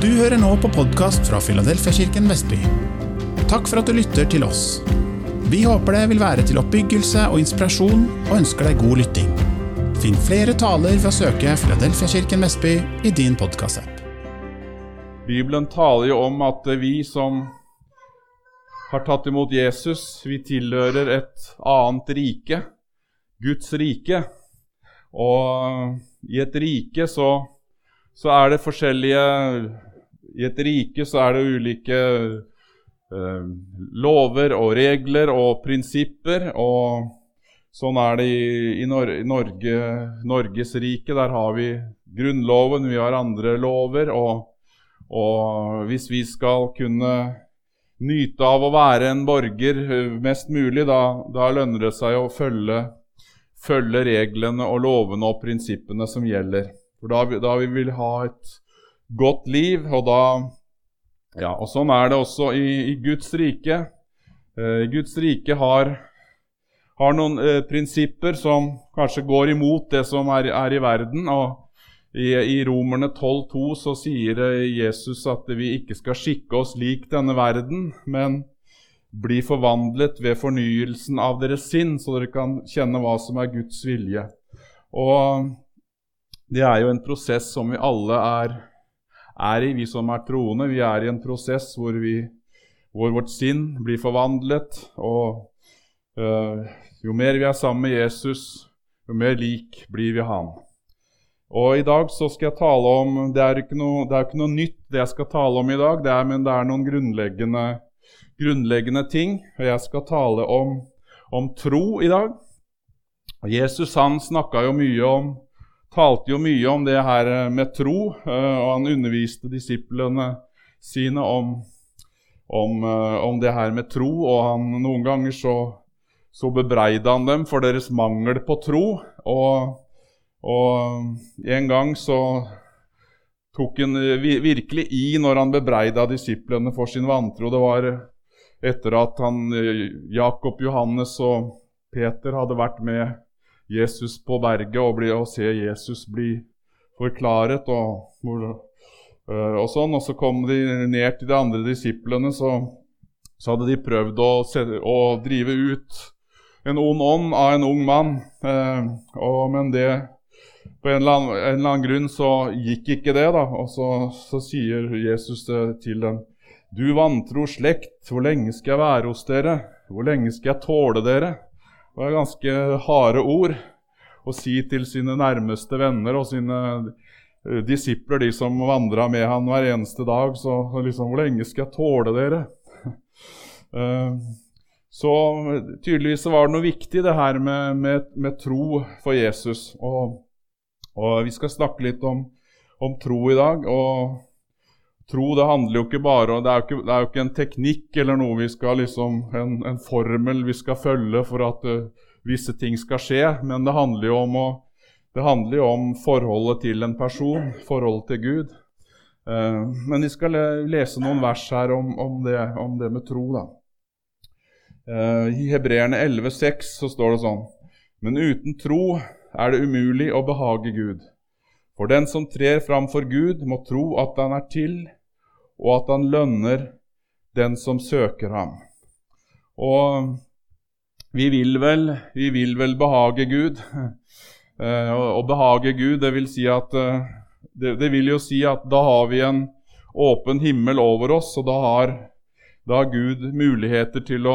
Du hører nå på podkast fra Filadelfiakirken Vestby. Takk for at du lytter til oss. Vi håper det vil være til oppbyggelse og inspirasjon, og ønsker deg god lytting. Finn flere taler ved å søke Filadelfiakirken Vestby i din podkastapp. Bibelen taler jo om at vi som har tatt imot Jesus, vi tilhører et annet rike, Guds rike. Og i et rike så, så er det forskjellige i et rike så er det ulike eh, lover og regler og prinsipper. og Sånn er det i, i, Nor i Norge, Norges rike. Der har vi Grunnloven, vi har andre lover. Og, og, hvis vi skal kunne nyte av å være en borger eh, mest mulig, da, da lønner det seg å følge, følge, reglene og lovene og prinsippene som gjelder. For da, da vi vil ha et godt liv. Og, da, ja, og sånn er det også i, i Guds rike. Eh, Guds rike har, har noen eh, prinsipper som kanskje går imot det som er, er i verden. og i, I Romerne 12,2 så sier Jesus at vi ikke skal skikke oss lik denne verden, men bli forvandlet ved fornyelsen av deres sinn, så dere kan kjenne hva som er Guds vilje. Og det er jo en prosess som vi alle er er i, vi som er troende. Vi er i en prosess hvor, vi, hvor vårt sinn blir forvandlet. Og øh, jo mer vi er sammen med Jesus, jo mer lik blir vi han. Og I dag så skal jeg tale om Det er ikke det er ikke noe nytt det jeg skal tale om i dag, det er, men det er noen grunnleggende, grunnleggende ting. Og jeg skal tale om, om tro i dag. Jesus han snakka jo mye om talte jo mye om det her med tro, eh, og han underviste disiplene sine om, om, eh, om det her med tro. Og han, noen ganger så, så bebreida han dem for deres mangel på tro. Og, og en gang så tok han virkelig i når han bebreida disiplene for sin vantro. Det var etter at han, Jakob, Johannes og Peter hadde vært med Jesus på berget og, bli, og se Jesus bli forklaret. Og, øh, og, sånn. Og så kom de ned til de andre disiplene, så, så hadde de prøvd å, å, drive ut en ond ånd av en ung mann. Eh, og, men det på en eller, annen, en eller, annen, grunn så gikk ikke det, da. Og så, så sier Jesus til dem Du vantro slekt, hvor lenge skal jeg være hos dere? Hvor lenge skal jeg tåle dere? Det var ganske harde ord å si til sine nærmeste venner og sine disipler, de som vandra med han hver eneste dag. Så liksom, hvor lenge skal jeg tåle dere? uh, så tydeligvis var det noe viktig, det her med, med, med tro for Jesus. Og, og, vi skal snakke litt om, om tro i dag. og Tro det handler jo ikke bare det jo ikke, det er jo ikke en teknikk eller noe vi skal liksom, en, en formel vi skal følge for at uh, visse ting skal skje, men det handler jo om, å, det handler jo om forholdet til en person, forholdet til Gud. Uh, men vi skal lese noen vers her om, om, det, om det, med tro. da. Uh, I Hebreerne 11,6 så står det sånn Men uten tro er det umulig å behage Gud. For den som trer fram for Gud, må tro at han er til, og at han lønner den som søker ham. Og vi vil vel, vi vil vel behage Gud. Eh, å behage Gud, det vil, si at, eh, det, det vil jo si at da har vi en åpen himmel over oss, og da har, da har Gud muligheter til å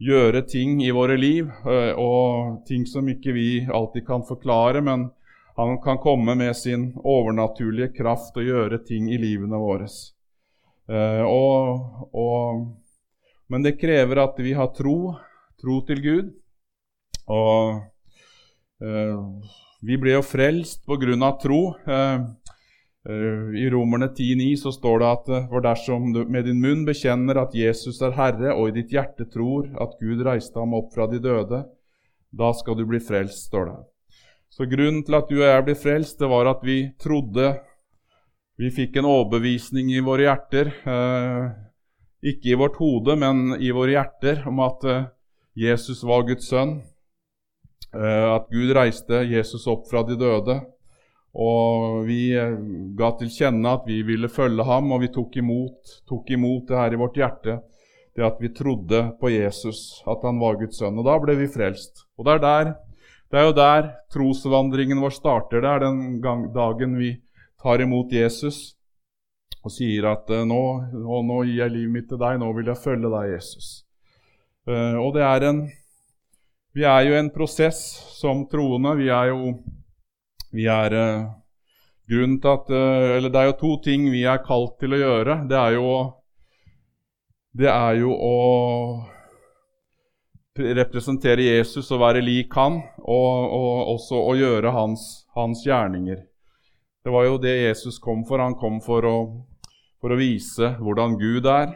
gjøre ting i våre liv, eh, og ting som ikke vi alltid kan forklare, men han kan komme med sin overnaturlige kraft og gjøre ting i livene våre. Uh, og, og, men det krever at vi har tro, tro til Gud. Og uh, vi ble jo frelst på grunn av tro. Uh, I Romerne 10,9 så står det at for dersom du med din munn bekjenner at Jesus er Herre, og i ditt hjerte tror at Gud reiste ham opp fra de døde, da skal du bli frelst, står det. Så grunnen til at du og jeg ble frelst, det var at vi trodde vi fikk en overbevisning i våre hjerter, eh, ikke i vårt hode, men i våre hjerter, om at eh, Jesus var Guds sønn, eh, at Gud reiste Jesus opp fra de døde, Og vi ga til kjenne at vi ville følge ham, og vi tok imot, tok imot det her i vårt hjerte. Det at vi trodde på Jesus, at han var Guds sønn. Og da ble vi frelst. Og det er, der, det er jo der trosvandringen vår starter. Det er den gang, dagen vi tar imot Jesus og sier at nå, nå, nå, gir jeg livet mitt til deg, nå vil jeg følge deg, Jesus. Uh, og det er en Vi er jo en prosess som troende. Vi er jo vi er uh, grunnen til at Eller det er jo to ting vi er kalt til å gjøre. Det er jo, det er jo å representere Jesus og være lik han, og, og også å gjøre hans, hans, gjerninger. Det var jo det Jesus kom for. Han kom for å, for å vise hvordan Gud er.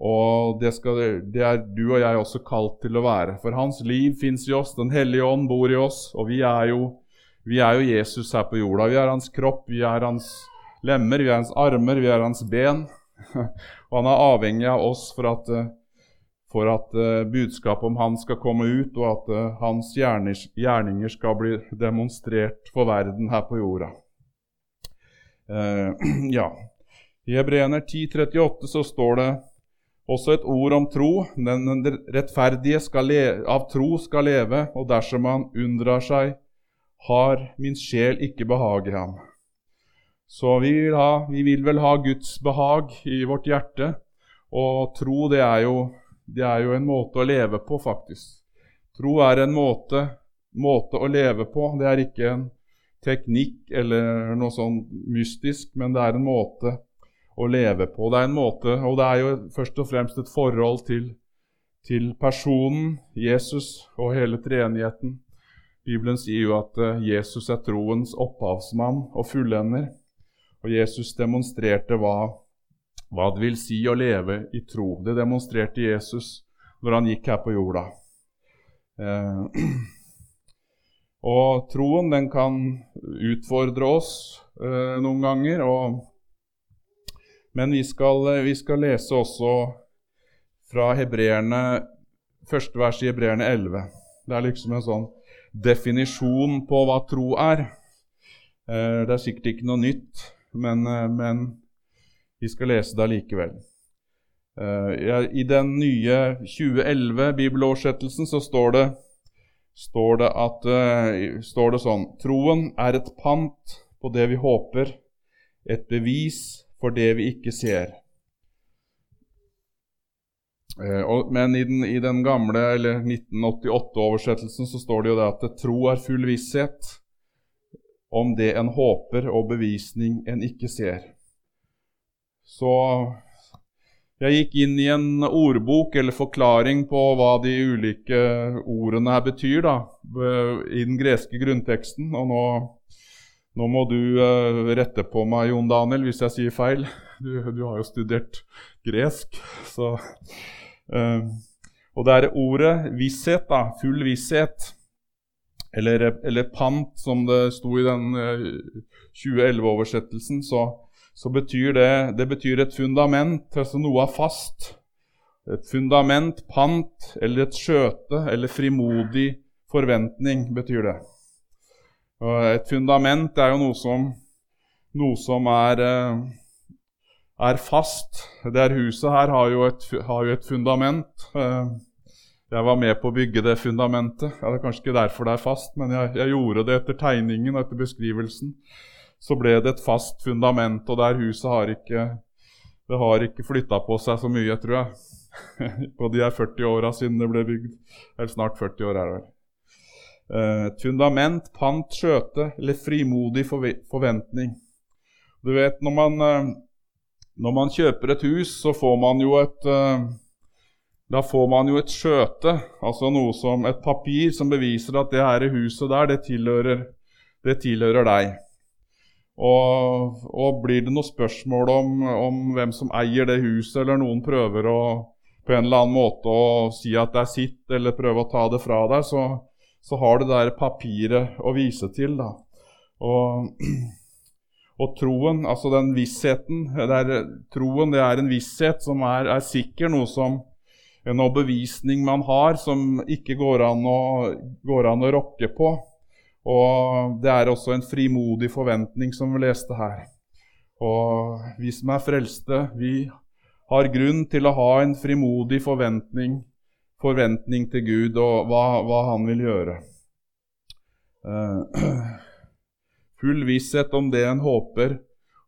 Og det, skal, det, er du og jeg også kalt til å være. For hans liv fins i oss, Den hellige ånd bor i oss, og vi er, jo, vi er jo Jesus her på jorda. Vi er hans kropp, vi er hans lemmer, vi er hans armer, vi er hans ben. Og han er avhengig av oss for at, for at uh, budskapet om han skal komme ut, og at uh, hans gjerninger skal bli demonstrert for verden her på jorda. Uh, ja. I Hebreaner 10,38 så står det også et ord om tro. Den rettferdige av tro skal leve, og dersom han unndrar seg, har min sjel ikke behag i ham. Så vi vil, ha, vi vil, vel ha Guds behag i vårt hjerte. Og tro, det er, jo, det er jo en måte å leve på, faktisk. Tro er en måte, måte å leve på. Det er ikke en teknikk eller noe sånn mystisk, men det er en måte å leve på. Det er en måte, og det er jo først og fremst et forhold til, til personen Jesus og hele treenigheten. Bibelen sier jo at eh, Jesus er troens opphavsmann og fullender. Og Jesus demonstrerte hva, hva det vil si å leve i tro. Det demonstrerte Jesus når han gikk her på jorda. Eh, og troen den kan utfordre oss eh, noen ganger. og men vi skal, eh, vi skal lese også fra hebreerne, første vers i Hebreerne 11. Det er liksom en sånn definisjon på hva tro er. Eh, det er sikkert ikke noe nytt, men, eh, men vi skal lese det allikevel. I den nye 2011-bibeloversettelsen så står det, står det, at, står det sånn Troen er et pant på det vi håper, et bevis for det vi ikke ser. Eh, men i den, i den gamle, eller 1988-oversettelsen så står det jo det at tro er full visshet om det en håper, og bevisning en ikke ser. Så jeg gikk inn i en ordbok eller forklaring på hva de ulike ordene her betyr da, i den greske grunnteksten. Og nå nå må du uh, rette på meg, Jon Daniel, hvis jeg sier feil. Du, du har jo studert gresk. Så, uh, og det er ordet visshet, da, full visshet, eller, eller pant, som det sto i den uh, eh, 2011-oversettelsen, så, så, betyr det, det betyr et fundament, altså noe er fast. Et fundament, pant, eller et skjøte, eller frimodig forventning, betyr det. Og et fundament er jo noe som, noe som er, eh, er, fast. Det her huset her har jo, et, har jo et fundament. Eh, jeg var med på å bygge det fundamentet. Ja, det er kanskje ikke derfor det er fast, men jeg, jeg gjorde det etter tegningen og etter beskrivelsen. Så ble det et fast fundament, og der huset har ikke det har ikke flytta på seg så mye, tror jeg, på de her 40 åra siden det ble bygd. Eller snart 40 år, er det vel. Eh, et fundament, pant, skjøte eller frimodig forventning. Du vet, når man, eh, når man kjøper et hus, så får man jo et eh, da får man jo et skjøte, altså noe som et papir som beviser at det her huset der, det tilhører, det tilhører deg. Og, og, blir det noe spørsmål om, om, hvem som eier det huset, eller noen prøver å, på en eller annen måte å si at det er sitt, eller prøve å ta det fra deg, så, så har du det der papiret å vise til. da. Og, og troen, altså den vissheten det er, Troen det er en visshet som er, er sikker, noe som en overbevisning man har som ikke går an å, går an å rokke på. Og det er også en frimodig forventning, som vi leste her. Og vi som er frelste, vi har grunn til å ha en frimodig forventning, forventning til Gud og hva, hva Han vil gjøre. Uh, full visshet om det en håper,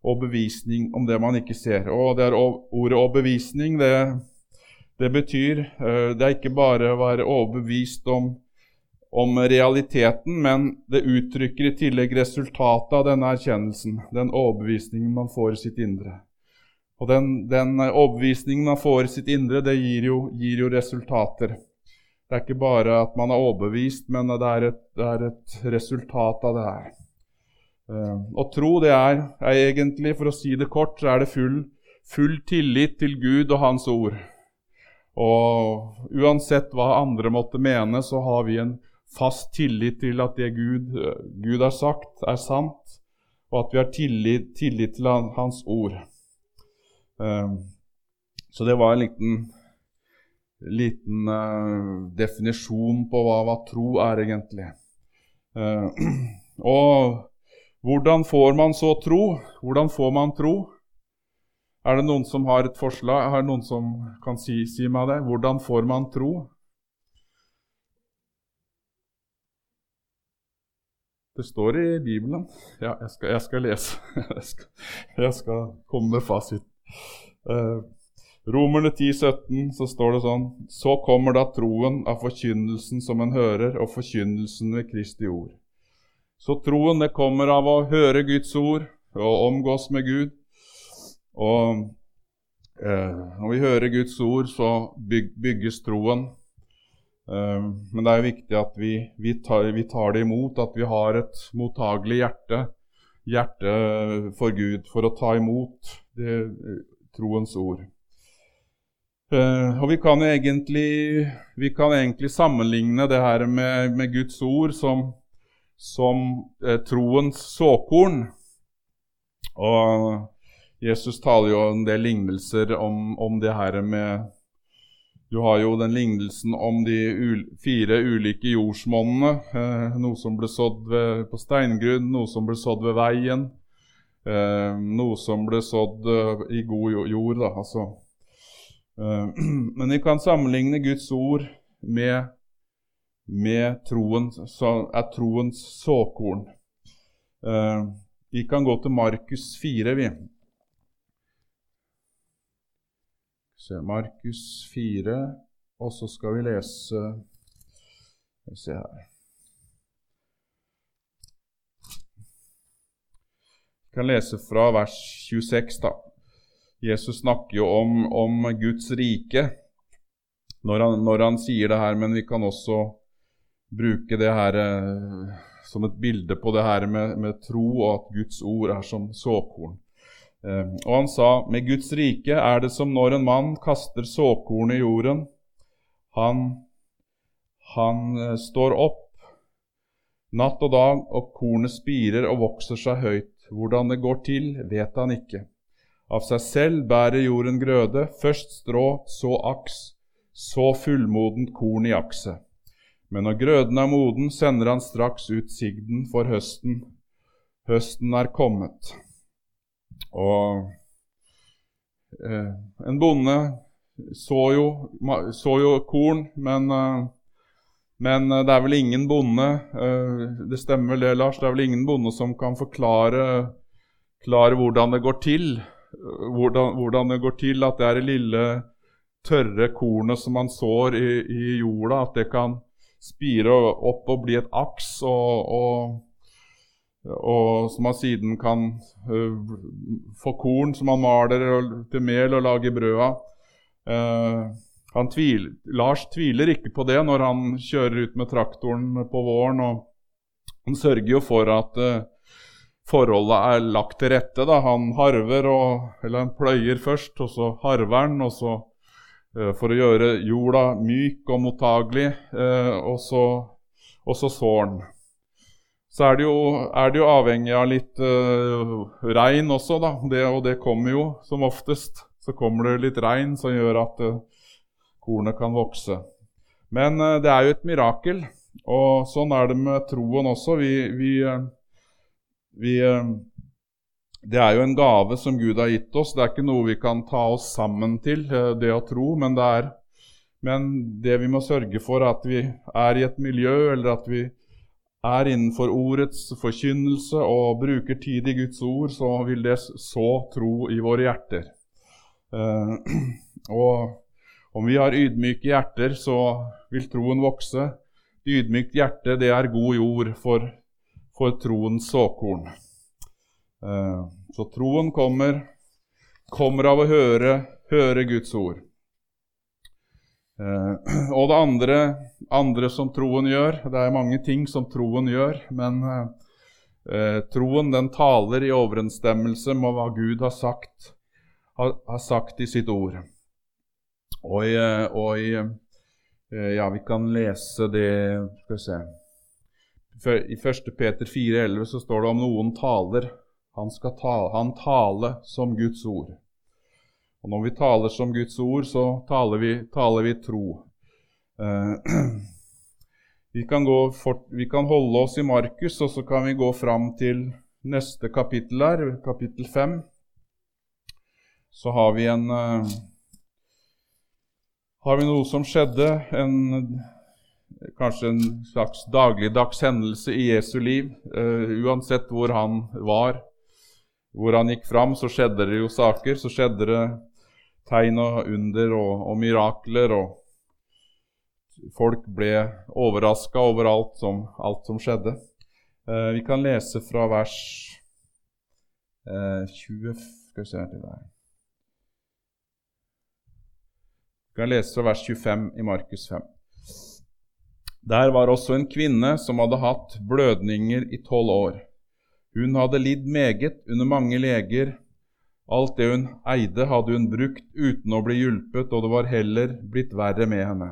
og bevisning om det man ikke ser. Og det er Ordet 'overbevisning' det, det betyr uh, Det er ikke bare å være overbevist om om realiteten, men det uttrykker i tillegg resultatet av denne erkjennelsen, den overbevisningen man får i sitt indre. Og den, den overbevisningen man får i sitt indre, det gir jo, gir jo, resultater. Det er ikke bare at man er overbevist, men det er et, det er et resultat av det her. Uh, å tro, det er, er, egentlig, for å si det kort, så er det full, full tillit til Gud og Hans ord. Og uansett hva andre måtte mene, så har vi en fast tillit til at det Gud, Gud har sagt, er sant, og at vi har tillit, tillit til Hans ord. Ehm, så det var en liten, liten uh, definisjon på hva, hva, tro er, egentlig. Uh, og hvordan får man så tro? Hvordan får man tro? Er det noen som har et forslag? Er det noen som kan si, si meg det? Hvordan får man tro? Det står i Bibelen. Ja, jeg skal, jeg skal lese. Jeg skal, jeg skal, komme med fasit. Eh, Romerne 10, 17, så står det sånn Så kommer da troen av forkynnelsen som en hører, og forkynnelsen ved Kristi ord. Så troen det kommer av å høre Guds ord og omgås med Gud. Og eh, når vi hører Guds ord, så byg, bygges troen. Ehm, men det er viktig at vi, vi, tar, vi, tar, det imot, at vi har et mottagelig hjerte, hjerte for Gud, for å ta imot det, troens ord. Ehm, og vi kan, egentlig, vi kan egentlig sammenligne det her med, med Guds ord som, som eh, troens såkorn. Og Jesus taler jo en del lignelser om, om det her med du har jo den lignelsen om de fire ulike jordsmonnene. Eh, noe som ble sådd ved, på steingrunn, noe som ble sådd ved veien. Eh, noe som ble sådd eh, i god jord. Da, altså. Eh, men vi kan sammenligne Guds ord med, med troen, så er troens såkorn. Eh, vi kan gå til Markus 4, vi. Se, Markus 4, og så skal vi lese Skal vi se her Vi kan lese fra vers 26, da. Jesus snakker jo om, om Guds rike når han, når han, sier det her, men vi kan også bruke det her eh, som et bilde på det her med, med tro, og at Guds ord er som såkorn. Eh, og han sa, med Guds rike er det som når en mann kaster såkorn i jorden. Han, han eh, står opp natt og dag, og kornet spirer og vokser seg høyt. Hvordan det går til, vet han ikke. Av seg selv bærer jorden grøde, først strå, så aks, så fullmodent korn i akset. Men når grøden er moden, sender han straks ut sigden for høsten. Høsten er kommet. Og eh, en bonde så jo, så jo korn, men, eh, men, det er vel ingen bonde eh, Det stemmer vel det, Lars? Det er vel ingen bonde som kan forklare, hvordan det går til. Hvordan, hvordan, det går til at det er det lille, tørre kornet som man sår i, i jorda, at det kan spire opp og bli et aks. og, og og som man siden kan uh, få korn som man maler til mel og lager brød av. Uh, tvil, Lars tviler ikke på det når han kjører ut med traktoren på våren. og Han sørger jo for at uh, forholdet er lagt til rette. Da. Han harver, og, eller han pløyer først, og så harver han. og så for å gjøre jorda myk og mottagelig, og så, og så sår han så er det, jo, er det jo, avhengig av litt uh, regn også, da. Det, og det kommer jo som oftest. Så kommer det litt regn som gjør at uh, kornet kan vokse. Men uh, det er jo et mirakel. Og sånn er det med troen også. Vi, vi, vi, det er jo en gave som Gud har gitt oss. Det er ikke noe vi kan ta oss sammen til, det å tro. Men det, er, men det vi må sørge for, at vi er i et miljø, eller at vi er innenfor ordets forkynnelse og bruker tid i Guds ord, så vil det så tro i våre hjerter. Uh, og om vi har ydmyke hjerter, så vil troen vokse. Ydmykt hjerte, det er god jord for, for troens såkorn. Uh, så troen kommer, kommer av å høre, høre Guds ord. Uh, og det andre, andre, som troen gjør Det er mange ting som troen gjør, men uh, troen den taler i overensstemmelse med hva Gud har sagt, har, har sagt i sitt ord. Og i, og Ja, vi kan lese det Skal vi se I 1. Peter 4,11 så står det om noen taler. Han skal tale, han tale som Guds ord. Og når vi taler som Guds ord, så taler vi, taler vi tro. Eh, vi, kan for, vi, kan holde oss i Markus, og så kan vi gå fram til neste kapittel her, kapittel 5. Så har vi en eh, Har vi noe som skjedde, en, kanskje en slags dagligdags hendelse i Jesu liv. Eh, uansett hvor han var, hvor han gikk fram, så skjedde det jo saker. Så skjedde det tegn og under og, og mirakler. og Folk ble overraska over alt som, alt som skjedde. Eh, vi kan lese fra vers eh, 20 Skal vi se til der. Vi kan lese fra vers 25 i Markus 5. Der var også en kvinne som hadde hatt blødninger i tolv år. Hun hadde lidd meget under mange leger Alt det hun eide, hadde hun brukt uten å bli hjulpet, og det var heller blitt verre med henne.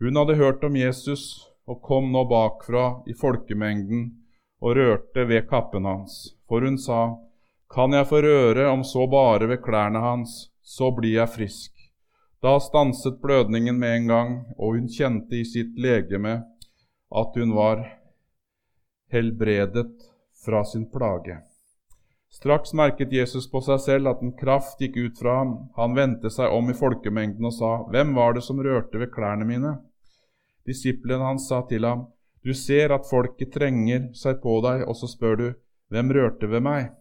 Hun hadde hørt om Jesus og kom nå bakfra i folkemengden og rørte ved kappen hans, for hun sa, Kan jeg få røre, om så bare ved klærne hans, så blir jeg frisk. Da stanset blødningen med en gang, og hun kjente i sitt legeme at hun var helbredet fra sin plage. Straks merket Jesus på seg selv at en kraft gikk ut fra ham. Han vendte seg om i folkemengden og sa, Hvem var det som rørte ved klærne mine? Disiplene hans sa til ham, Du ser at folket trenger seg på deg, og så spør du, Hvem rørte ved meg?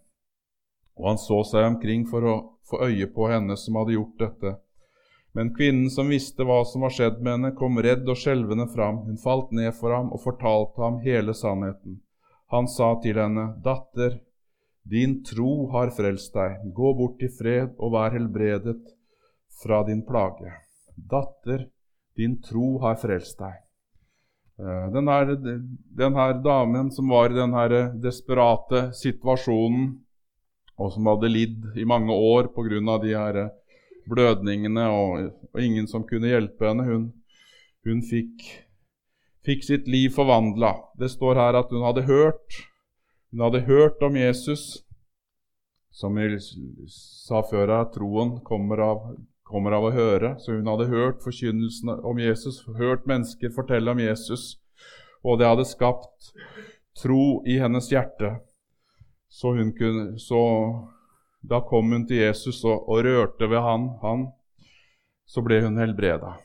Og han så seg omkring for å få øye på henne som hadde gjort dette. Men kvinnen som visste hva som var skjedd med henne, kom redd og skjelvende fram. Hun falt ned for ham og fortalte ham hele sannheten. Han sa til henne, Datter, din tro har frelst deg. Gå bort i fred og vær helbredet fra din plage. Datter, din tro har frelst deg. Eh, den her, den her damen som var i den her desperate situasjonen, og som hadde lidd i mange år pga. de her blødningene, og, og, ingen som kunne hjelpe henne, hun, hun fikk, fikk sitt liv forvandla. Det står her at hun hadde hørt hun hadde hørt om Jesus. Som vi sa før her, troen kommer av, kommer av å høre. Så hun hadde hørt forkynnelsen om Jesus, hørt mennesker fortelle om Jesus. Og det hadde skapt tro i hennes hjerte. Så, kunne, så da kom hun til Jesus og, og rørte ved han, han. Så ble hun helbreda. Og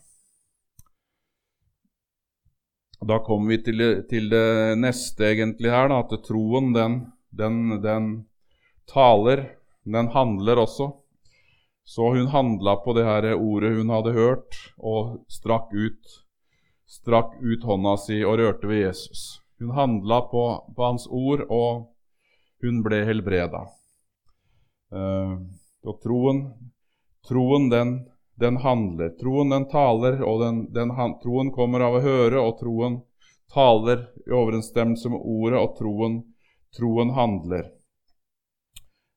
Da kommer vi til, til, det neste egentlig her, da, at troen den, den, den, taler, den handler også. Så hun handla på det her ordet hun hadde hørt, og strakk ut, strakk ut hånda si og rørte ved Jesus. Hun handla på, på, hans ord, og hun ble helbreda. Uh, og troen, troen den den handler. Troen, den taler, og den, den, troen kommer av å høre, og troen taler i overensstemmelse med ordet, og troen, troen handler.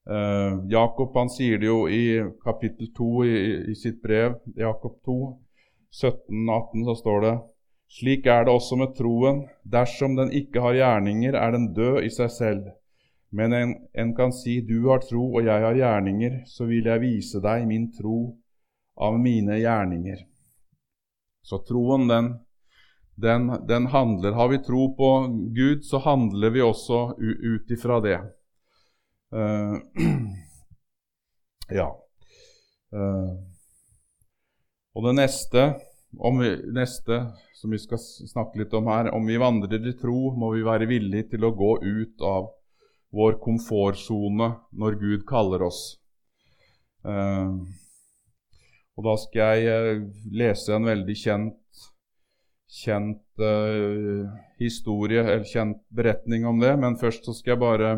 Uh, Jakob han sier det jo i kapittel 2 i, i sitt brev, Jakob 2, 17-18, så står det slik er det også med troen. Dersom den ikke har gjerninger, er den død i seg selv. Men en, en, kan si, du har tro, og jeg har gjerninger, så vil jeg vise deg min tro av mine gjerninger. Så troen, den, den, den, handler. Har vi tro på Gud, så handler vi også ut ifra det. Uh, ja. Uh, og det neste, vi, neste som vi skal snakke litt om her, om vi vandrer i tro, må vi være villige til å gå ut av vår komfortsone når Gud kaller oss. Uh, og da skal jeg lese en veldig kjent kjent uh, historie, eller kjent beretning om det. Men først så skal jeg bare,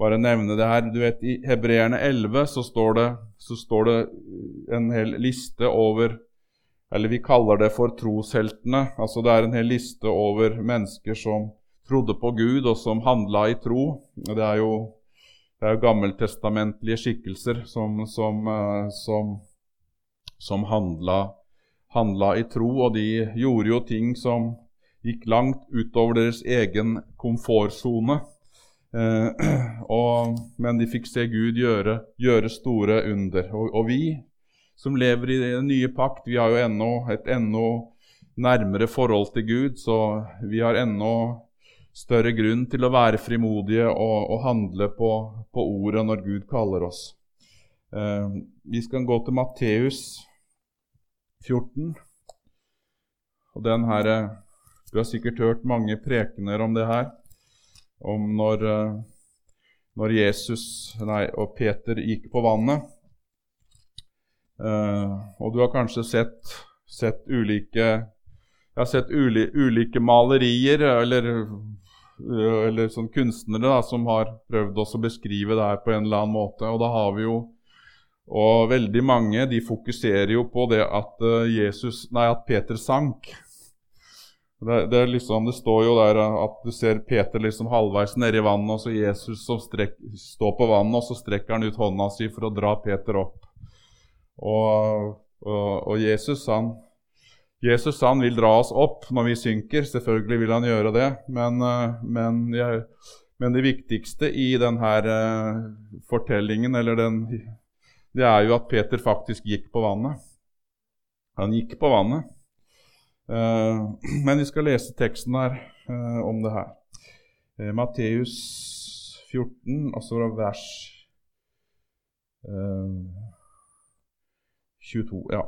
bare nevne det her. Du vet, I Hebreerne 11 så står, det, så står det en hel liste over Eller vi kaller det for trosheltene. Altså Det er en hel liste over mennesker som trodde på Gud, og som handla i tro. Det er jo, det er jo gammeltestamentlige skikkelser som, som, som, som handla handla i tro, og de gjorde jo ting som gikk langt utover deres egen komfortsone. Eh, men de fikk se Gud gjøre, gjøre store under. Og, og, vi som lever i den nye pakt, vi har jo ennå et ennå nærmere forhold til Gud, så vi har ennå større grunn til å være frimodige og, og handle på, på, ordet når Gud kaller oss. Eh, vi skal gå til Matteus 14. Og den her eh, Du har sikkert hørt mange prekener om det her, om når, eh, når Jesus nei, og Peter gikk på vannet. Uh, og du har kanskje sett, sett ulike Jeg har sett uli, ulike malerier eller, eller sånn kunstnere da, som har prøvd å beskrive det her på en eller annen måte. Og da har vi jo og veldig mange de fokuserer jo på det at, eh, Jesus, nei, at Peter sank. Det, det, liksom, det, står jo der at du ser Peter liksom halvveis nedi vannet, og så Jesus som strek, står på vannet, og så strekker han ut hånda si for å dra Peter opp. Og, og, og Jesus, han, Jesus han vil dra oss opp når vi synker. Selvfølgelig vil han gjøre det, men, eh, men, men det viktigste i denne fortellingen, eller den det er jo at Peter faktisk gikk på vannet. Han gikk på vannet. Uh, men vi skal lese teksten her uh, om det her. Uh, Matteus 14, altså vers 22. ja.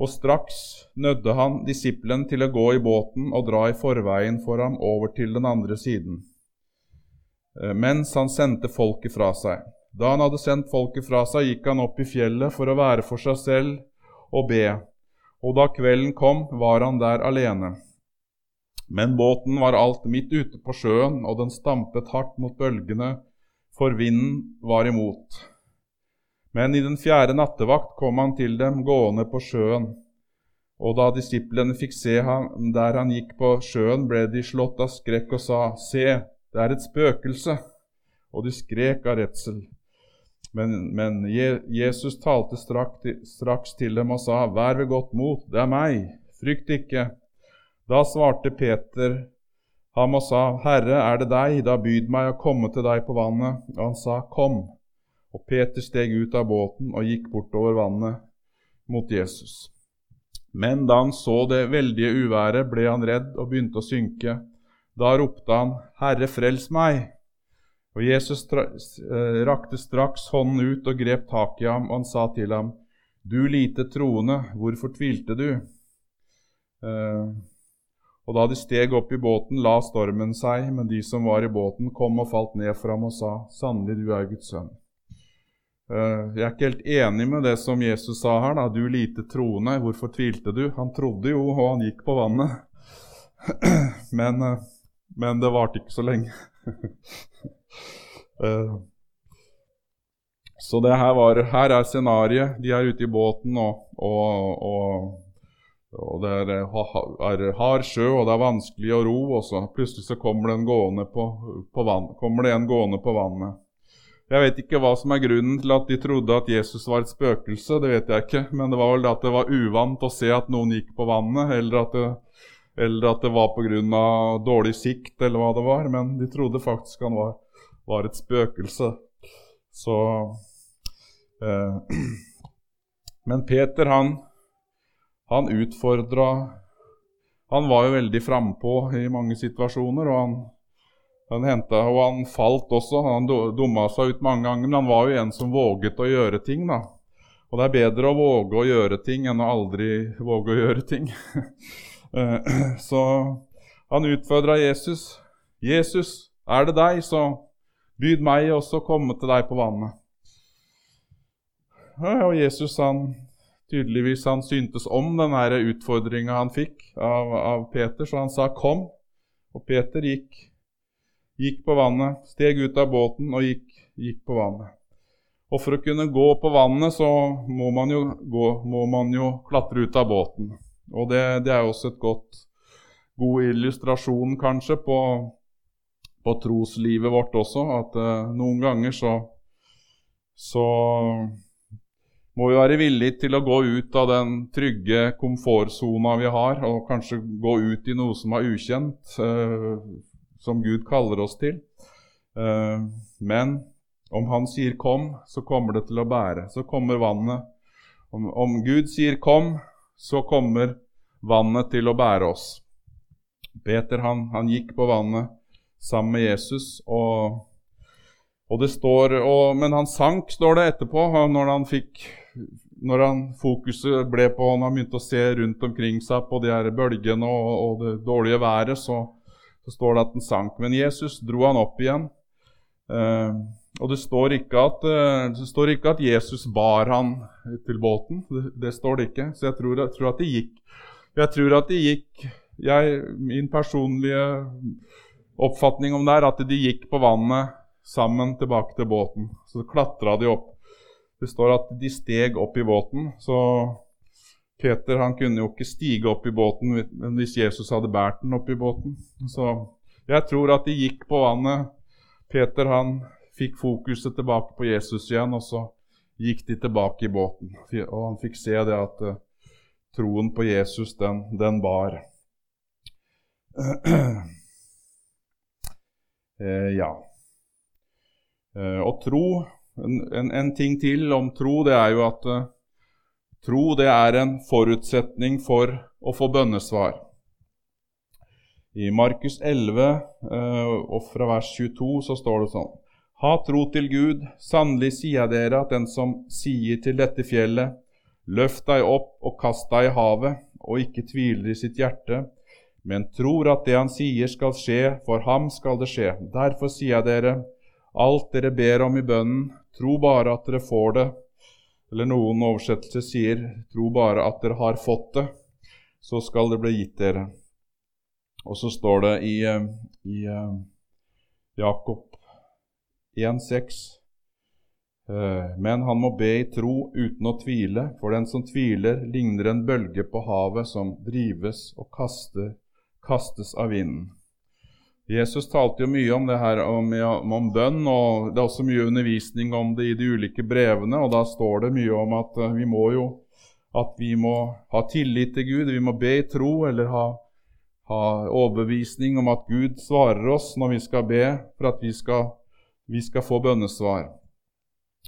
Og straks nødde han disippelen til å gå i båten og dra i forveien for ham over til den andre siden, mens han sendte folket fra seg. Da han hadde sendt folket fra seg, gikk han opp i fjellet for å være for seg selv og be. Og da kvelden kom, var han der alene. Men båten var alt midt ute på sjøen, og den stampet hardt mot bølgene, for vinden var imot. Men i den fjerde nattevakt kom han til dem gående på sjøen. Og da disiplene fikk se ham der han gikk på sjøen, ble de slått av skrekk og sa, Se, det er et spøkelse! Og de skrek av redsel. Men, men Jesus talte straks til dem og sa, Vær ved godt mot, det er meg, frykt ikke. Da svarte Peter ham og sa, Herre, er det deg? Da byd meg å komme til deg på vannet. Og han sa, Kom. Og Peter steg ut av båten og gikk bortover vannet mot Jesus. Men da han så det veldige uværet, ble han redd og begynte å synke. Da ropte han, Herre, frels meg! Og Jesus eh, rakte straks hånden ut og grep tak i ham, og han sa til ham, Du lite troende, hvorfor tvilte du? Eh, og da de steg opp i båten, la stormen seg, men de som var i båten, kom og falt ned for ham og sa, Sannelig, du er Guds sønn. Eh, jeg er ikke helt enig med det som Jesus sa her. da, Du lite troende, hvorfor tvilte du? Han trodde jo, og han gikk på vannet. Men, men det varte ikke så lenge. Uh, så det her, var, her er scenarioet. De er ute i båten, og, og, og, og det er, er, hard sjø, og det er vanskelig å ro. Og så plutselig så kommer det en på, på, vann, kommer det en gående på vannet. Jeg vet ikke hva som er grunnen til at de trodde at Jesus var et spøkelse. det vet jeg ikke, Men det var vel at det var uvant å se at noen gikk på vannet, eller at det, eller at det var pga. dårlig sikt, eller hva det var. Men de trodde faktisk han var var et spøkelse. Så eh, Men Peter, han, han utfordra han var jo veldig frampå i mange situasjoner, og han, han henta og han falt også. Han dumma seg ut mange ganger, men han var jo en som våget å gjøre ting. da. Og det er bedre å våge å gjøre ting enn å aldri våge å gjøre ting. så han utfordra Jesus. 'Jesus, er det deg, så byd meg også komme til deg på vannet.' Og Jesus han tydeligvis han syntes om den utfordringa han fikk av, av, Peter, så han sa 'kom'. Og Peter gikk, gikk på vannet, steg ut av båten og gikk, gikk, på vannet. Og for å kunne gå på vannet, så må man jo, gå, må man jo klatre ut av båten. Og det, det er også et godt, god illustrasjon, kanskje, på, på troslivet vårt også, at uh, noen ganger så, så må vi være villige til å gå ut av den trygge komfortsona vi har, og kanskje gå ut i noe som er ukjent, uh, som Gud kaller oss til. Uh, men om Han sier 'kom', så kommer det til å bære. Så kommer vannet. Om, om Gud sier 'kom', så kommer vannet til å bære oss. Peter han, han gikk på vannet sammen med Jesus. og og det står, og, Men han sank, står det etterpå, når han fikk når han fokuset ble på han begynte å se rundt omkring seg på de her bølgene og, og det dårlige været, så, så, står det at han sank. Men Jesus dro han opp igjen. Eh, og det står, at, eh, det står, ikke at, Jesus bar han til båten. Det, det står det ikke. Så jeg tror, jeg tror, at det gikk. Jeg tror at det gikk jeg, Min personlige oppfatning om det er at de gikk på vannet sammen tilbake til båten. Så klatra de opp det står at de steg opp i båten. Så Peter han kunne jo ikke stige opp i båten hvis Jesus hadde båret den opp i båten. Så jeg tror at de gikk på vannet. Peter han fikk fokuset tilbake på Jesus igjen, og så gikk de tilbake i båten. Og han fikk se det at uh, troen på Jesus, den, den bar. uh, ja. Eh, og tro en, en, en, ting til om tro, det er jo at eh, tro det er en forutsetning for å få bønnesvar. I Markus 11 uh, eh, og fra vers 22 så står det sånn Ha tro til Gud, sannelig sier dere at den som sier til dette fjellet, løft deg opp og kast deg i havet, og ikke tviler i sitt hjerte, men tror at det han sier skal skje, for ham skal det skje. Derfor sier jeg dere, alt dere ber om i bønnen, Tro bare at dere får det. Eller noen oversettelser sier tro bare at dere har fått det, så skal det bli gitt dere. Og så står det i, eh, i uh, Jakob 1,6 uh, Men han må be i tro uten å tvile, for den som tviler, ligner en bølge på havet som drives og kaster, kastes av vinden. Jesus talte jo mye om det her om, om, bønn, og det er også mye undervisning om det i de ulike brevene. og Da står det mye om at eh, vi må jo at vi må ha tillit til Gud, vi må be i tro eller ha, ha overbevisning om at Gud svarer oss når vi skal be, for at vi skal, vi skal få bønnesvar.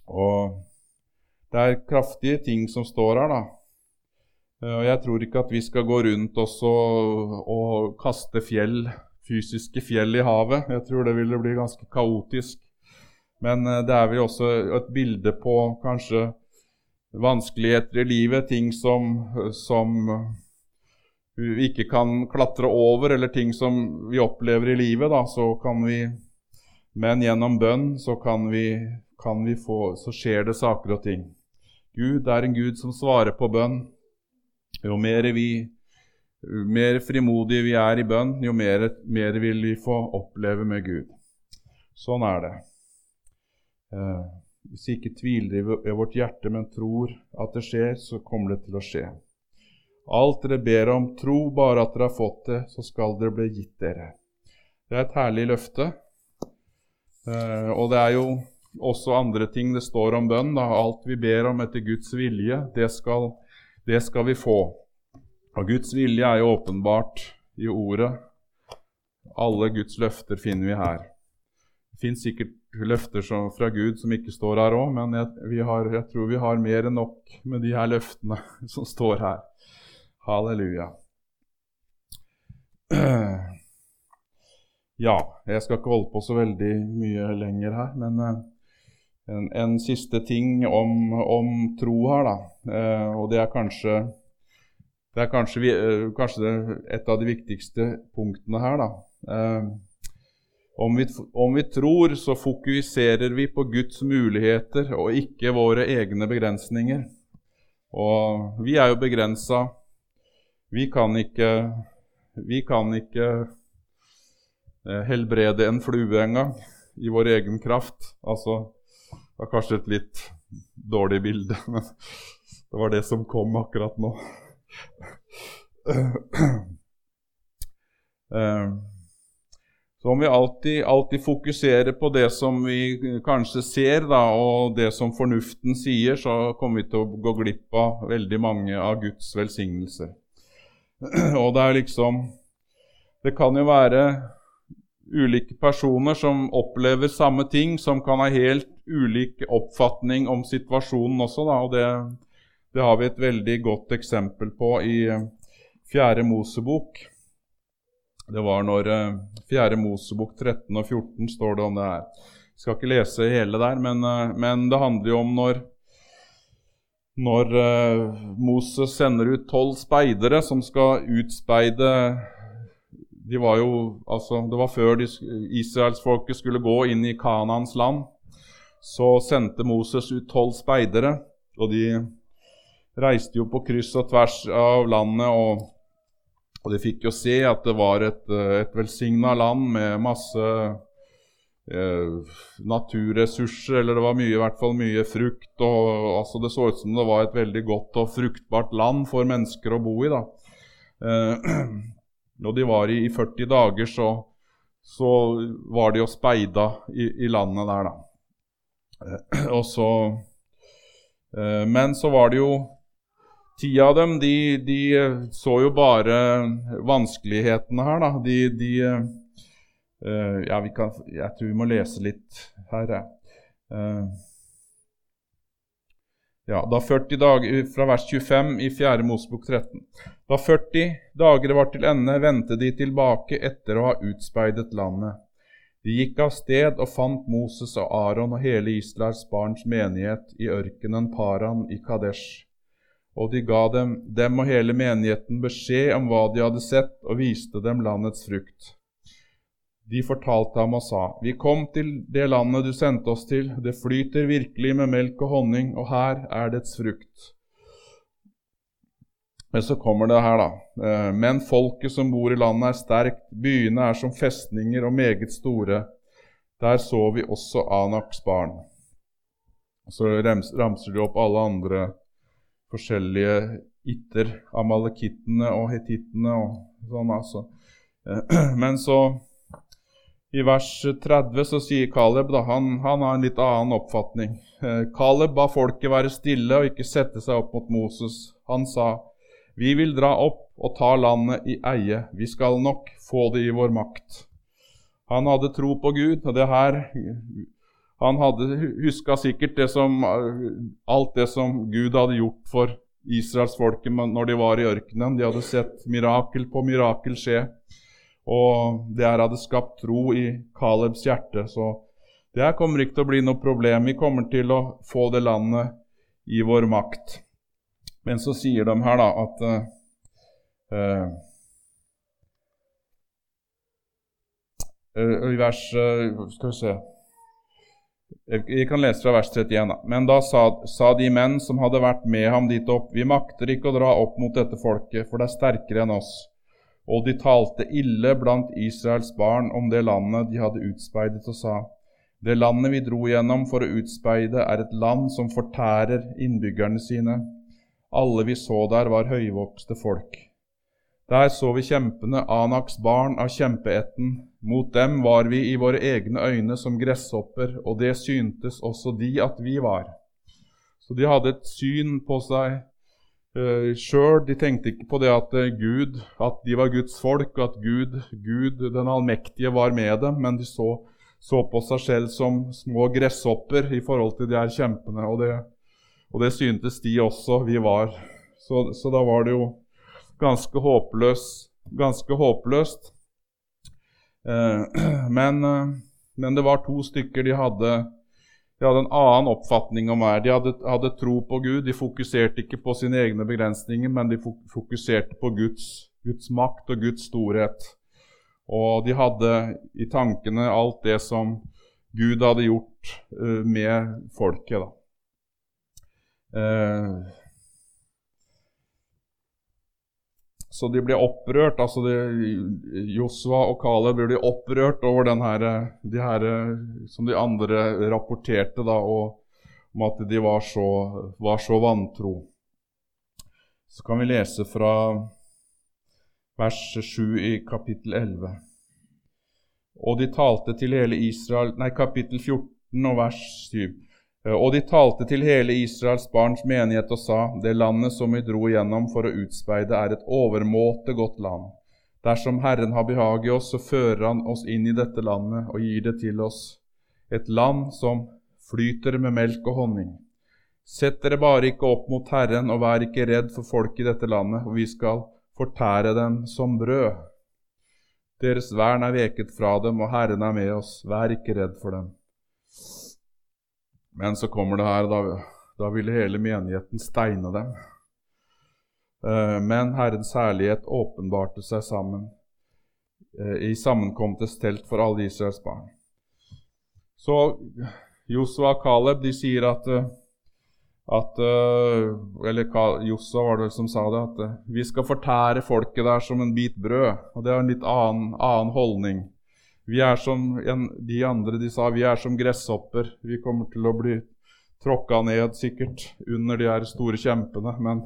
Og det er kraftige ting som står her, da. Eh, og Jeg tror ikke at vi skal gå rundt oss og, og kaste fjell fysiske fjell i havet. Jeg tror det ville bli ganske kaotisk. Men eh, det er vel også et bilde på kanskje vanskeligheter i livet, ting som, som vi ikke kan klatre over, eller ting som vi opplever i livet. Da, så kan vi, men gjennom bønn så, kan vi, kan vi få, så skjer det saker og ting. Gud er en Gud som svarer på bønn. Jo mer vi mer frimodige vi er i bønn, jo mer, mer vil vi få oppleve med Gud. Sånn er det. Eh, hvis vi ikke tviler i vårt hjerte, men tror at det skjer, så kommer det til å skje. Alt dere ber om, tro bare at dere har fått det, så skal dere bli gitt dere. Det er et herlig løfte. Eh, og det er jo også andre ting det står om bønn. Da. Alt vi ber om etter Guds vilje, det skal, det skal vi få. Og Guds vilje er jo åpenbart i ordet. Alle Guds løfter finner vi her. Det fins sikkert løfter fra Gud som ikke står her òg, men jeg, har, jeg, tror vi har mer enn nok med de her løftene som står her. Halleluja. Ja, jeg skal ikke holde på så veldig mye lenger her, men eh, en, en siste ting om, om, tro her, da. Eh, og det er kanskje, det er kanskje, vi, kanskje et av de viktigste punktene her, da. Om vi, om vi, tror, så fokuserer vi på Guds muligheter og ikke våre egne begrensninger. Og vi er jo begrensa. Vi kan ikke, vi kan ikke Eh, helbrede en flue en gang i vår egen kraft. Altså, var kanskje et litt dårlig bilde, men det var det som kom akkurat nå. Eh, så om vi alltid, alltid, fokuserer på det som vi kanskje ser, da, og det som fornuften sier, så kommer vi til å gå glipp av veldig mange av Guds velsignelser. Og det er liksom Det kan jo være ulike personer som opplever samme ting, som kan ha helt ulik oppfatning om situasjonen også. Da, og det, det, har vi et veldig godt eksempel på i eh, Fjerde Mosebok. Det var når eh, Fjerde Mosebok 13 og 14 står det om det her. Jeg skal ikke lese hele der, men, eh, men det handler jo om når når Moses sender ut tolv speidere som skal utspeide de var jo, altså, Det var før israelsfolket skulle gå inn i Kanans land. Så sendte Moses ut tolv speidere, og de reiste jo på kryss og tvers av landet. Og, og de fikk jo se at det var et, et velsigna land med masse eh, naturressurser, eller det var mye, i hvert fall mye frukt. og altså Det så ut som det var et veldig godt og fruktbart land for mennesker å bo i. da. Eh, Når de var i, i 40 dager, så, så, var de og speida i, i landet der, da. Eh, og så eh, Men så var det jo Ti av dem de, de, så jo bare vanskelighetene her, da. De, de Ja, kan, jeg tror vi må lese litt her, jeg. Ja, da 40 dager, Fra vers 25 i 4. Mosebok 13. Da 40 dager var til ende, vendte de tilbake etter å ha utspeidet landet. De gikk av sted og fant Moses og Aron og hele Israels barns menighet i ørkenen Paran i Kadesh. Og de ga dem, dem og hele menigheten beskjed om hva de hadde sett, og viste dem landets frukt. De fortalte ham og sa, Vi kom til det landet du sendte oss til, det flyter virkelig med melk og honning, og her er dets frukt. Men så kommer det her, da. Eh, men folket som bor i landet, er sterkt, byene er som festninger og meget store. Der så vi også Anaks barn. Så ramser de opp alle andre forskjellige itter, amalekittene og hetittene og sånn, altså. Eh, men så i vers 30 så sier Caleb da, han, han har en litt annen oppfatning. Eh, Caleb ba folket være stille og ikke sette seg opp mot Moses. Han sa, 'Vi vil dra opp og ta landet i eie. Vi skal nok få det i vår makt.' Han hadde tro på Gud, og det her Han hadde huska sikkert det som, alt det som Gud hadde gjort for israelsfolket når de var i ørkenen. De hadde sett mirakel på mirakel skje. Og det her hadde skapt tro i Kalebs hjerte. Så det her kommer ikke til å bli noe problem. Vi kommer til å få det landet i vår makt. Men så sier de her da at uh, uh, I vers Skal vi se Jeg kan lese fra vers 31. da. Men da sa, sa, de menn som hadde vært med ham dit opp, vi makter ikke å dra opp mot dette folket, for det er sterkere enn oss. Og de talte ille blant Israels barn om det landet de hadde utspeidet, og sa:" Det landet vi dro gjennom for å utspeide, er et land som fortærer innbyggerne sine. Alle vi så der, var høyvokste folk. Der så vi kjempene, Anaks barn av kjempeetten. Mot dem var vi i våre egne øyne som gresshopper, og det syntes også de at vi var. Så de hadde et syn på seg uh, sjøl. Tenkte ikke på det at uh, Gud, at de var Guds folk, og at Gud, Gud den allmektige var med dem, men de så, så, på seg selv som små gresshopper i forhold til de her kjempene. Og det, og det syntes de også vi var. Så, så da var det jo ganske håpløs ganske håpløst. Eh, men, eh, men, det var to stykker de hadde, de hadde en annen oppfatning om hver. De hadde, hadde, tro på Gud. De fokuserte ikke på sine egne begrensninger, men de fokuserte på Guds, Guds makt og Guds storhet. Og de hadde i tankene alt det som Gud hadde gjort uh, med folket. da. Uh, Så de ble opprørt, altså Josva og Kale ble opprørt over den her, de her, som de andre rapporterte da, og, om at de var så, var så vantro. Så kan vi lese fra vers 7 i kapittel 11. Og de talte til hele Israel Nei, kapittel 14 og vers 7. Eh, og de talte til hele Israels barns menighet og sa:" Det landet som vi dro igjennom for å utspeide, er et overmåte godt land. Dersom Herren har behag i oss, så fører Han oss inn i dette landet og gir det til oss, et land som flyter med melk og honning. Sett dere bare ikke opp mot Herren, og vær ikke redd for folk i dette landet, og vi skal fortære dem som brød. Deres vern er veket fra dem, og Herren er med oss. Vær ikke redd for dem. Men så kommer det her, da, da ville hele menigheten steine dem. Eh, men Herrens herlighet åpenbarte seg sammen eh, i sammenkomtes telt for alle Israels barn. Så Josua og Caleb de sier at, eh, at Eller Josua var det som sa det, at vi skal fortære folket der som en bit brød. Og det er en litt annen, annen holdning. Vi er som de andre de sa, vi er som gresshopper. Vi kommer til å bli tråkka ned sikkert under de her store kjempene. Men,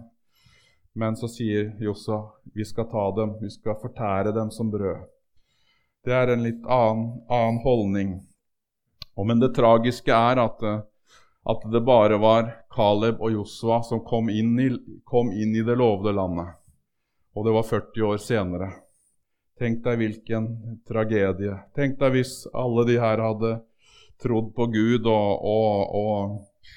men så sier Jossa vi skal ta dem, vi skal fortære dem som brød. Det er en litt annen, annen holdning. Og, men det tragiske er at, at, det bare var Caleb og Josua som kom inn, i, kom inn i det lovede landet. Og det var 40 år senere. Tenk deg hvilken tragedie. Tenk deg hvis alle de her hadde trodd på Gud og, og, og,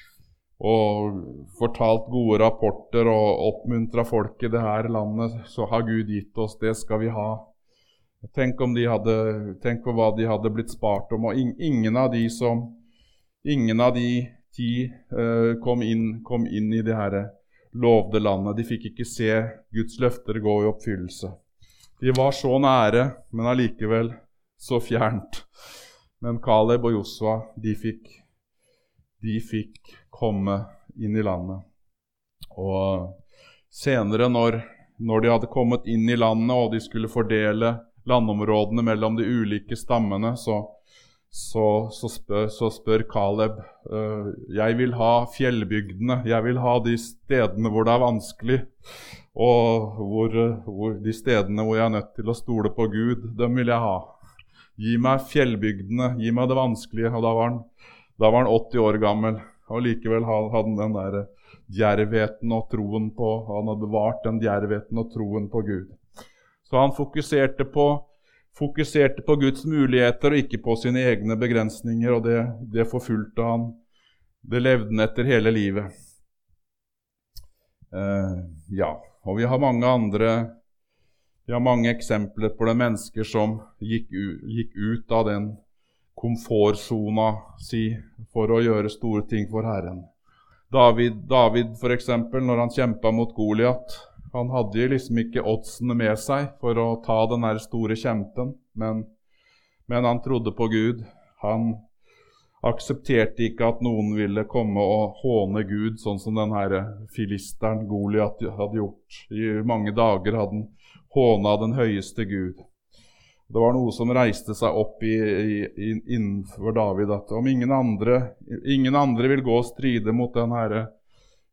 og fortalt gode rapporter og oppmuntra folk i det her landet. Så har Gud gitt oss, det skal vi ha. Tenk, om de hadde, tenk på hva de hadde blitt spart om. Og ingen av de som Ingen av de ti uh, kom, inn, kom inn i det her lovde landet. De fikk ikke se Guds løfter gå i oppfyllelse. De var så nære, men allikevel så fjernt. Men Caleb og Josua, de fikk, de fikk komme inn i landet. Og senere, når, når de hadde kommet inn i landet og de skulle fordele landområdene mellom de ulike stammene, så, så, så, spør, så spør, Caleb uh, jeg vil ha fjellbygdene, jeg vil ha de stedene hvor det er vanskelig. Og hvor, hvor de stedene hvor jeg er nødt til å stole på Gud, dem vil jeg ha. Gi meg fjellbygdene, gi meg det vanskelige. Og da var han, da var han 80 år gammel, og likevel hadde han den der djervheten og troen på Han hadde bevart den djervheten og troen på Gud. Så han fokuserte på, fokuserte på Guds muligheter og ikke på sine egne begrensninger, og det, det forfulgte han. Det levde han etter hele livet. Uh, ja. Og vi har mange andre vi har mange eksempler på det mennesker som gikk, gikk ut av den komfortsona si for å gjøre store ting for Herren. David, David f.eks., når han kjempa mot Goliat, han hadde liksom ikke oddsene med seg for å ta den der store kjempen, men, men han trodde på Gud. Han aksepterte ikke at noen ville komme og håne Gud, sånn som den her filisteren Goliat hadde gjort. I mange dager hadde han håna den høyeste Gud. Det var noe som reiste seg opp i, i, innenfor David at om ingen andre, ingen andre vil gå og stride mot den herre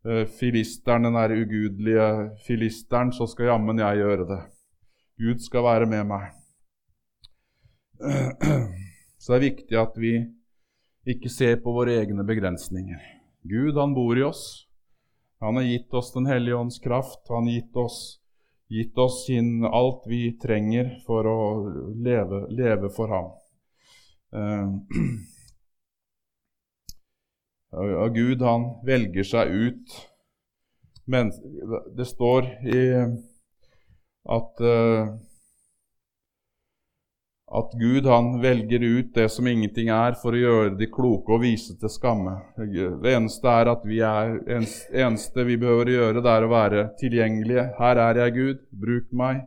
uh, filisteren, den her ugudelige filisteren, så skal jammen jeg gjøre det. Gud skal være med meg. Så det er viktig at vi ikke se på våre egne begrensninger. Gud, han bor i oss. Han har gitt oss Den hellige ånds kraft. Han har gitt oss, gitt oss sin, alt vi trenger for å leve, leve for ham. Uh, og Gud, han velger seg ut men Det står i at uh, at Gud han velger ut det som ingenting er, for å gjøre de kloke og vise til skamme. Det eneste vi er, eneste vi behøver å gjøre, det er å være tilgjengelige. Her er jeg, Gud. Bruk meg.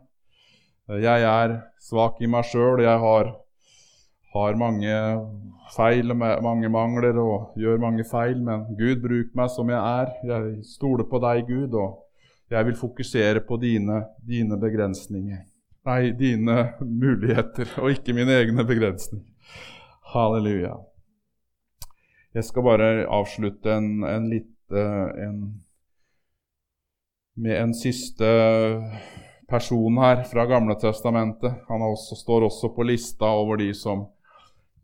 Jeg er svak i meg sjøl. Jeg har, har, mange feil og mange mangler og gjør mange feil, men Gud, bruk meg som jeg er. Jeg stoler på deg, Gud, og jeg vil fokusere på dine, dine begrensninger. Nei, dine muligheter, og ikke mine egne begrensninger. Halleluja. Jeg skal bare avslutte en, en litt en, med en siste person her fra Gamle Testamentet. Han også, står også på lista over de som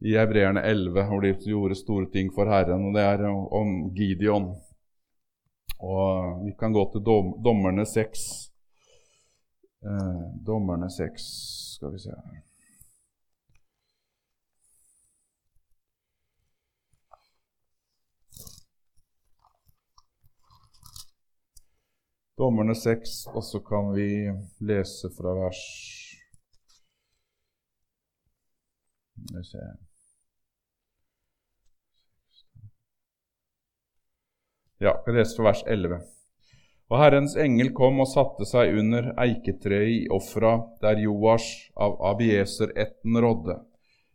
i Hebreerne 11, hvor de gjorde store ting for Herren. og Det er om Gideon. Og Vi kan gå til dom, Dommerne 6. Eh, dommerne seks, skal vi se Dommerne seks, og så kan vi lese fra vers Skal vi se. Ja, jeg leser fra vers 11. Og Herrens engel kom og satte seg under eiketreet i Ofra, der Joash av Abieser-ætten rådde.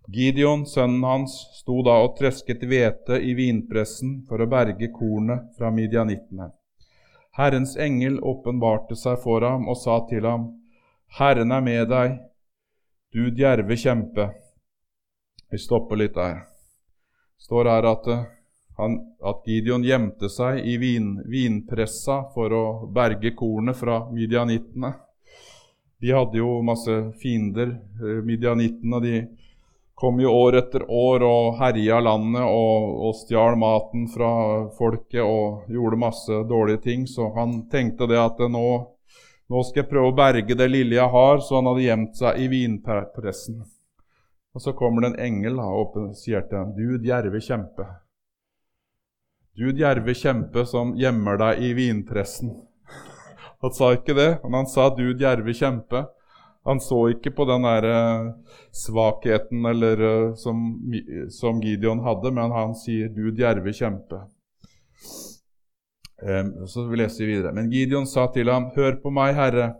Gideon, sønnen hans, sto da og tresket hvete i vinpressen for å berge kornet fra midjanittene. Herrens engel åpenbarte seg for ham og sa til ham, Herren er med deg, du djerve kjempe. Vi stopper litt der. Det står her at han, at Gideon gjemte seg i vin, vinpressa for å berge kornet fra midjanittene. De hadde jo masse fiender, eh, midjanittene. De kom jo år etter år og herja landet og, og stjal maten fra folket og gjorde masse dårlige ting. Så han tenkte det at nå, nå skal jeg prøve å berge det lille jeg har, så han hadde gjemt seg i vinpressen. Og Så kommer det en engel og sier til ham, du djerve kjempe. Du djerve kjempe som gjemmer deg i vintressen. Han sa ikke det, men han sa du djerve kjempe. Han så ikke på den der uh, svakheten eller, uh, som, som, Gideon hadde, men han sier du djerve kjempe. Så vi leser vi videre. Men Gideon sa til ham, hør på meg, Herre.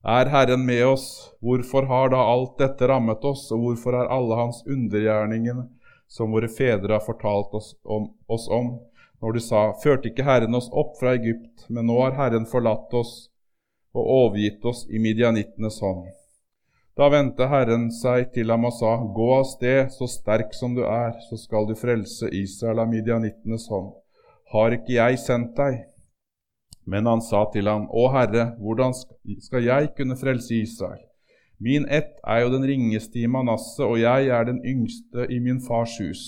Er Herren med oss? Hvorfor har da alt dette rammet oss, og hvorfor er alle hans undergjerninger som våre fedre har fortalt oss om, oss om, når du sa:" Førte ikke Herren oss opp fra Egypt, men nå har Herren forlatt oss og overgitt oss i midjanittenes hånd. Da vendte Herren seg til ham og sa:" Gå av sted, så sterk som du er, så skal du frelse Israel av midjanittenes hånd. Har ikke jeg sendt deg? Men han sa til ham, Å Herre, hvordan skal jeg kunne frelse Israel? Min ett er jo den ringeste i Manasseh, og jeg er den yngste i min fars hus.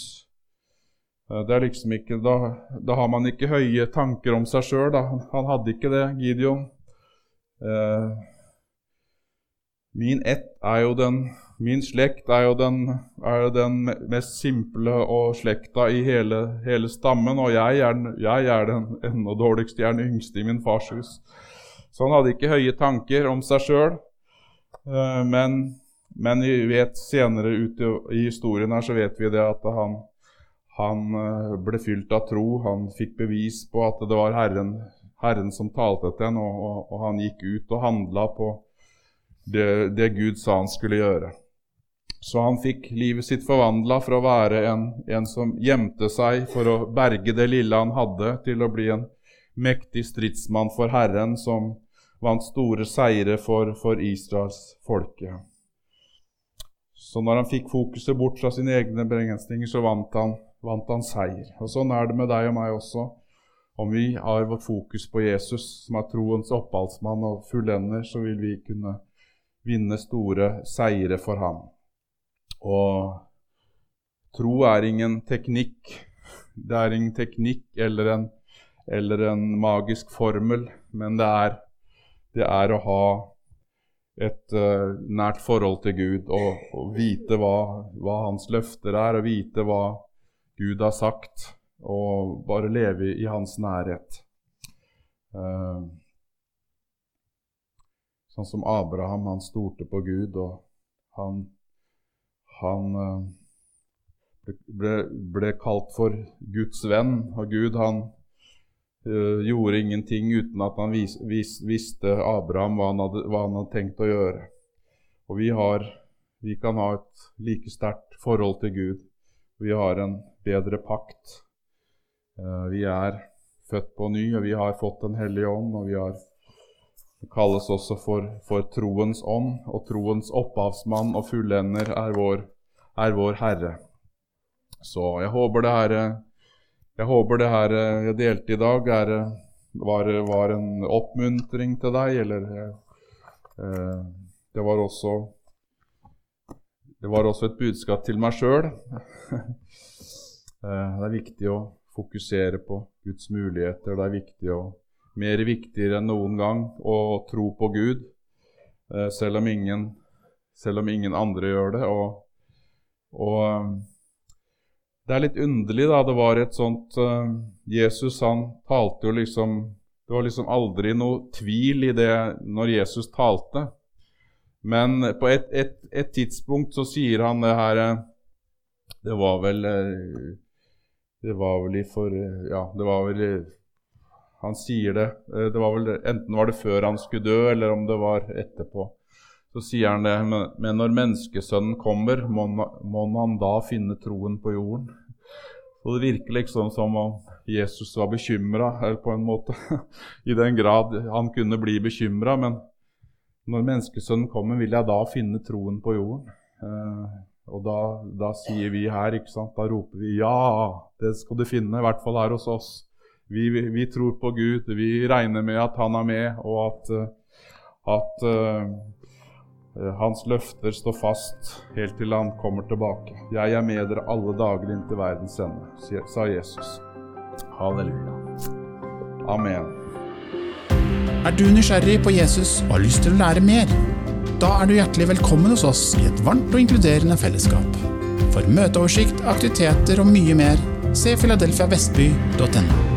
Eh, det er liksom ikke, da, da, har man ikke høye tanker om seg sjøl. Han hadde ikke det, Gideon. Eh, min ett er jo den Min slekt er jo den, er den mest simple og slekta i hele, hele stammen, og jeg er, jeg er den enda dårligste, jeg er den yngste i min fars hus. Så han hadde ikke høye tanker om seg sjøl. Eh, men, men vi vet senere ute i historien her så vet vi det at han, han eh, ble fylt av tro, han fikk bevis på at det var Herren, Herren som talte til ham, og, og, og, han gikk ut og handla på det, det, Gud sa han skulle gjøre. Så han fikk livet sitt forvandla fra å være en, en, som gjemte seg for å berge det lille han hadde, til å bli en mektig stridsmann for Herren, som vant store seire for, for Israels folke. Så når han fikk fokuset bort fra sine egne begrensninger, så vant han vant han seier. Og Sånn er det med deg og meg også. Om vi har vårt fokus på Jesus, som er troens opphavsmann og fullender, så vil vi kunne vinne store seire for ham. Og tro er ingen teknikk. Det er ingen teknikk eller en, eller en magisk formel, men det er, det er å ha et uh, nært forhold til Gud og, og vite hva, hva, hans løfter er, og vite hva Gud har sagt, og bare leve i hans nærhet. Uh, sånn som Abraham, han stolte på Gud, og han, han eh, ble, ble, kalt for Guds venn. Og Gud han uh, gjorde ingenting uten at han vis, vis, visste Abraham hva han, hadde, hva han, hadde, tenkt å gjøre. Og vi, har, vi kan ha et like sterkt forhold til Gud. Vi har en bedre pakt. Uh, vi er født på ny, og vi har fått Den hellige ånd, og vi har det kalles også for, for, troens ånd, og troens opphavsmann og fullender er vår, er vår Herre. Så jeg håper det her jeg håper det her jeg delte i dag, er, var, var, en oppmuntring til deg, eller eh, Det var også det var også et budskap til meg sjøl. Eh, det er viktig å fokusere på Guds muligheter. Det er viktig å mer viktigere enn noen gang å tro på Gud, eh, selv om ingen, selv om ingen andre gjør det. Og, og, eh, det er litt underlig, da. Det var et sånt Jesus han talte jo liksom Det var liksom aldri noe tvil i det når Jesus talte. Men på et, et, et tidspunkt så sier han det her Det var vel Det var vel i for Ja, det var vel han sier det. Eh, det var vel, enten var det før han skulle dø, eller om det var etterpå. Så sier han det. Men når menneskesønnen kommer, må, han da finne troen på jorden? Så Det virker liksom som om Jesus var bekymra, på en måte. I den grad han kunne bli bekymra. Men når menneskesønnen kommer, vil jeg da finne troen på jorden? Og da, da, sier vi her, ikke sant, da roper vi ja, det skal du finne, i hvert fall her hos oss. Vi, vi, tror på Gud, vi regner med at Han er med, og at, eh, at uh, Hans løfter står fast helt til Han kommer tilbake. 'Jeg er med dere alle dager inntil verdens ende', sa Jesus. Halleluja. Amen. Er du nysgjerrig på Jesus og har lyst til å lære mer? Da er du hjertelig velkommen hos oss i et varmt og inkluderende fellesskap. For møteoversikt, aktiviteter og mye mer, se filadelfiavestby.no.